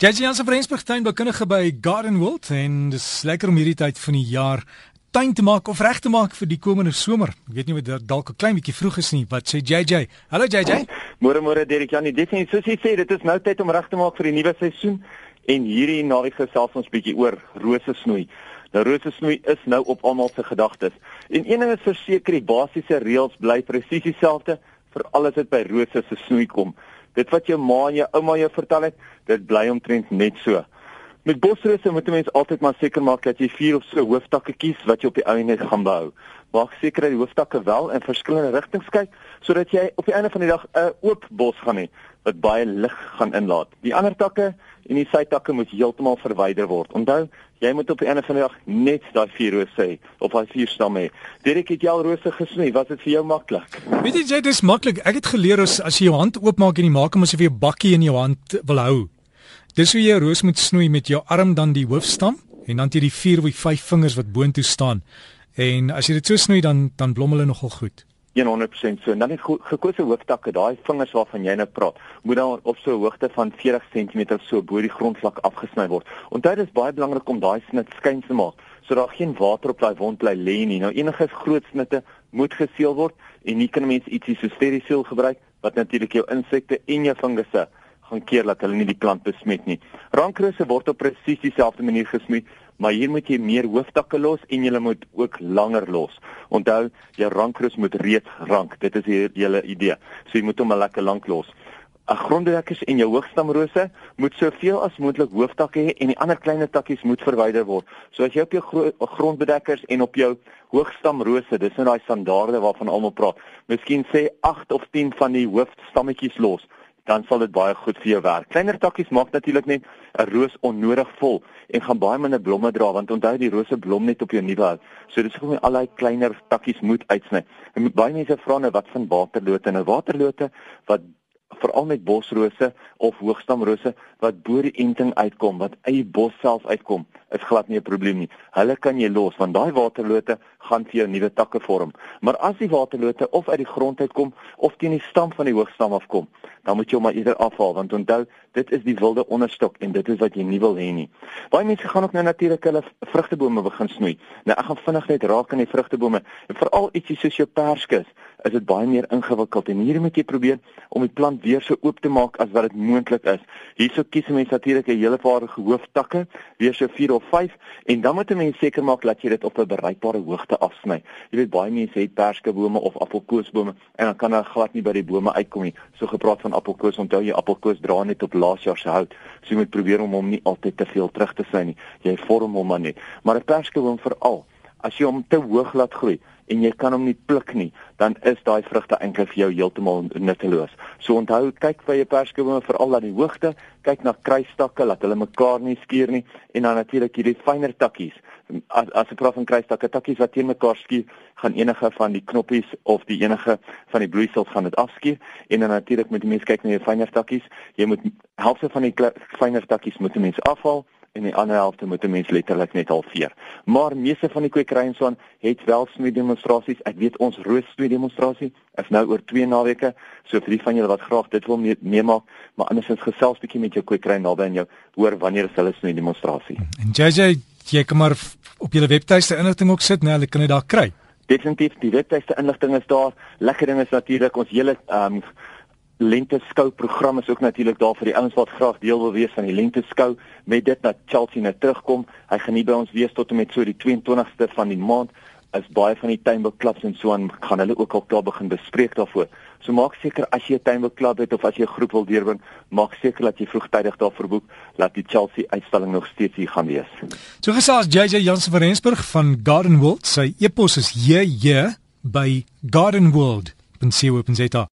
JJ Jansen van Rensburg tuinboukundige by Garden World en dis lekker om hierdie tyd van die jaar tuin te maak of reg te maak vir die komende somer. Ek weet nie dit dalk 'n klein bietjie vroeg is nie. Wat sê JJ? Hallo JJ. Môre môre Derek Janie. Dit is soos jy sê, dit is nou tyd om reg te maak vir die nuwe seisoen en hierdie naweek gesels ons bietjie oor rose snoei. Nou rose snoei is nou op almal se gedagtes. En een ding is verseker, die basiese reëls bly presies dieselfde vir alles wat by rose se snoei kom dit wat jou ma en jou ouma jou vertel het, dit bly omtrent net so. Met bosrose moet 'n mens altyd maar seker maak dat jy vier of so hooftakke kies wat jy op die end gaan bou. Maak seker dat die hooftakke wel in verskillende rigtings kyk sodat jy op die einde van die dag 'n oop bos gaan hê wat baie lig gaan inlaat. Die ander takke en die sytakke moet heeltemal verwyder word. Onthou, jy moet op die einde van die dag net daai vier rose hê of daai vier stamme hê. Direk het jy al rose gesny, was dit vir jou maklik? Weet jy, dit is maklik. Ek het geleer as as jy jou hand oopmaak en jy maak hom asof jy 'n bakkie in jou hand wil hou. Dis hoe jy 'n roos moet snoei met jou arm dan die hoofstam en dan jy die vier of vyf vingers wat boontoe staan. En as jy dit so snoei dan dan blom hulle nogal goed. 100% so. En dan die gekose hooftakke, daai vingers waarvan jy nou praat, moet dan op so 'n hoogte van 40 cm so bo die grondvlak afgesny word. Onthou dit is baie belangrik om daai snit skuins te maak sodat daar geen water op daai wond bly lê nie. Nou enige groot snitte moet geseël word en nie kan mense ietsie so sterisiel gebruik wat natuurlik jou insekte en jou fungusse gaan keer dat hulle nie die plant besmet nie. Rankrose word op presies dieselfde manier gesnoei, maar hier moet jy meer hooftakke los en jy moet ook langer los. Onthou, jou rankroos moet reeds rank. Dit is die hele idee. So jy moet hom lekker lank los. 'n Gronddekkers en jou hoogstamrose moet soveel as moontlik hooftakke hê en die ander kleiner takkies moet verwyder word. So as jy op jou grondbedekkers en op jou hoogstamrose, dis nou daai standaarde waarvan almal praat, miskien sê 8 of 10 van die hoofstammetjies los dan sal dit baie goed vir jou werk. Kleiner takkies maak natuurlik net 'n roos onnodig vol en gaan baie minder blomme dra want onthou die rose blom net op jou nuwe hout. So dis hoekom jy al daai kleiner takkies moet uitsny. En baie mense vra nou wat van waterlote? Nou waterlote wat veral met bosrose of hoogstamrose wat bo die enting uitkom, wat die bos self uitkom, is glad nie 'n probleem nie. Hulle kan jy los want daai waterlote gaan vir jou nuwe takke vorm. Maar as die waterlote of uit die grond uitkom of teen die stam van die hoogstam afkom, dan moet jy hom maar eerder afhaal want onthou, dit is die wilde onderstok en dit is wat jy nie wil hê nie. Baie mense gaan ook nou natuurlik hulle vrugtebome begin snoei. Nou ek gaan vinnig net raak aan die vrugtebome en veral ietsie soos jou perskes is dit baie meer ingewikkeld en hier moet jy probeer om die plant weer so oop te maak as wat dit moontlik is. Hierso kies mense natuurlik 'n hele paar hooftakke, weer so 4 of 5 en dan moet 'n mens seker maak dat jy dit op 'n bereikbare hoogte afsny. Jy weet baie mense het perskebome of appelkoesbome en dan kan hulle glad nie by die bome uitkom nie. So gepraat van appelkoes, onthou jy appelkoes dra net op laas jaar se hout. So jy moet probeer om hom nie altyd te veel terug te sny nie. Jy vorm hom maar net. Maar 'n perskeboom veral as jy hom te hoog laat groei en jy kan hom nie pluk nie, dan is daai vrugte eintlik vir jou heeltemal nutteloos. So onthou, kyk by jou perskebome veral aan die hoogte, kyk na kruistakke dat hulle mekaar nie skeer nie en dan natuurlik hierdie fynere takkies. As as ek praat van kruistakke, takkies wat teen mekaar skeer, gaan enige van die knoppies of die enige van die bloeisels gaan dit afskeer en dan natuurlik moet jy mens kyk na jou fynere takkies. Jy moet helfte van die fynere takkies moet jy mens afhaal en die ander helfte moet 'n mens letterlik net halveer. Maar meeste van die kwekery en so aan het wel snoei demonstrasies. Ek weet ons roos snoei demonstrasie is nou oor 2 naweke. So vir die van julle wat graag dit wil meemaak, maar andersins gesels bietjie met jou kwekery naby aan jou hoor wanneer is hulle snoei demonstrasie. En JJ, jy kan maar op julle webtuiste inligting ook sit, né? Hulle kan dit daar kry. Definitief, die webtuiste inligting is daar. Lekker ding is natuurlik ons hele ehm um, lente skou program is ook natuurlik daar vir die ouens wat graag deel wil wees van die lente skou met dit dat Chelsea nou terugkom. Hy gaan nie by ons wees tot en met so die 22ste van die maand as baie van die tuinbeklubs en so aan gaan hulle ook al klaar begin bespreek daarvoor. So maak seker as jy 'n tuinbeklub het of as jy 'n groep wil deurbring, maak seker dat jy vroegtydig daarvoor boek dat die Chelsea uitstalling nog steeds hier gaan wees. So gesels JJ Jansen van Rensburg van Garden World. Sy e-pos is jj by gardenworld.co.za